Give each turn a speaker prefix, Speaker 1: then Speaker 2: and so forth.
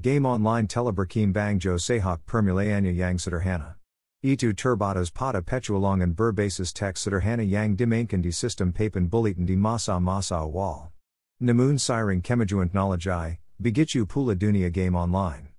Speaker 1: Game online teleberkim bang jo sehak permule anya yang sederhana. Itu terbatas pada petualangan berbasis teks sederhana yang dimainkan di sistem papan bulletin di masa-masa wall. Namun siring kemajuan knowledge i, begitu pula dunia game online.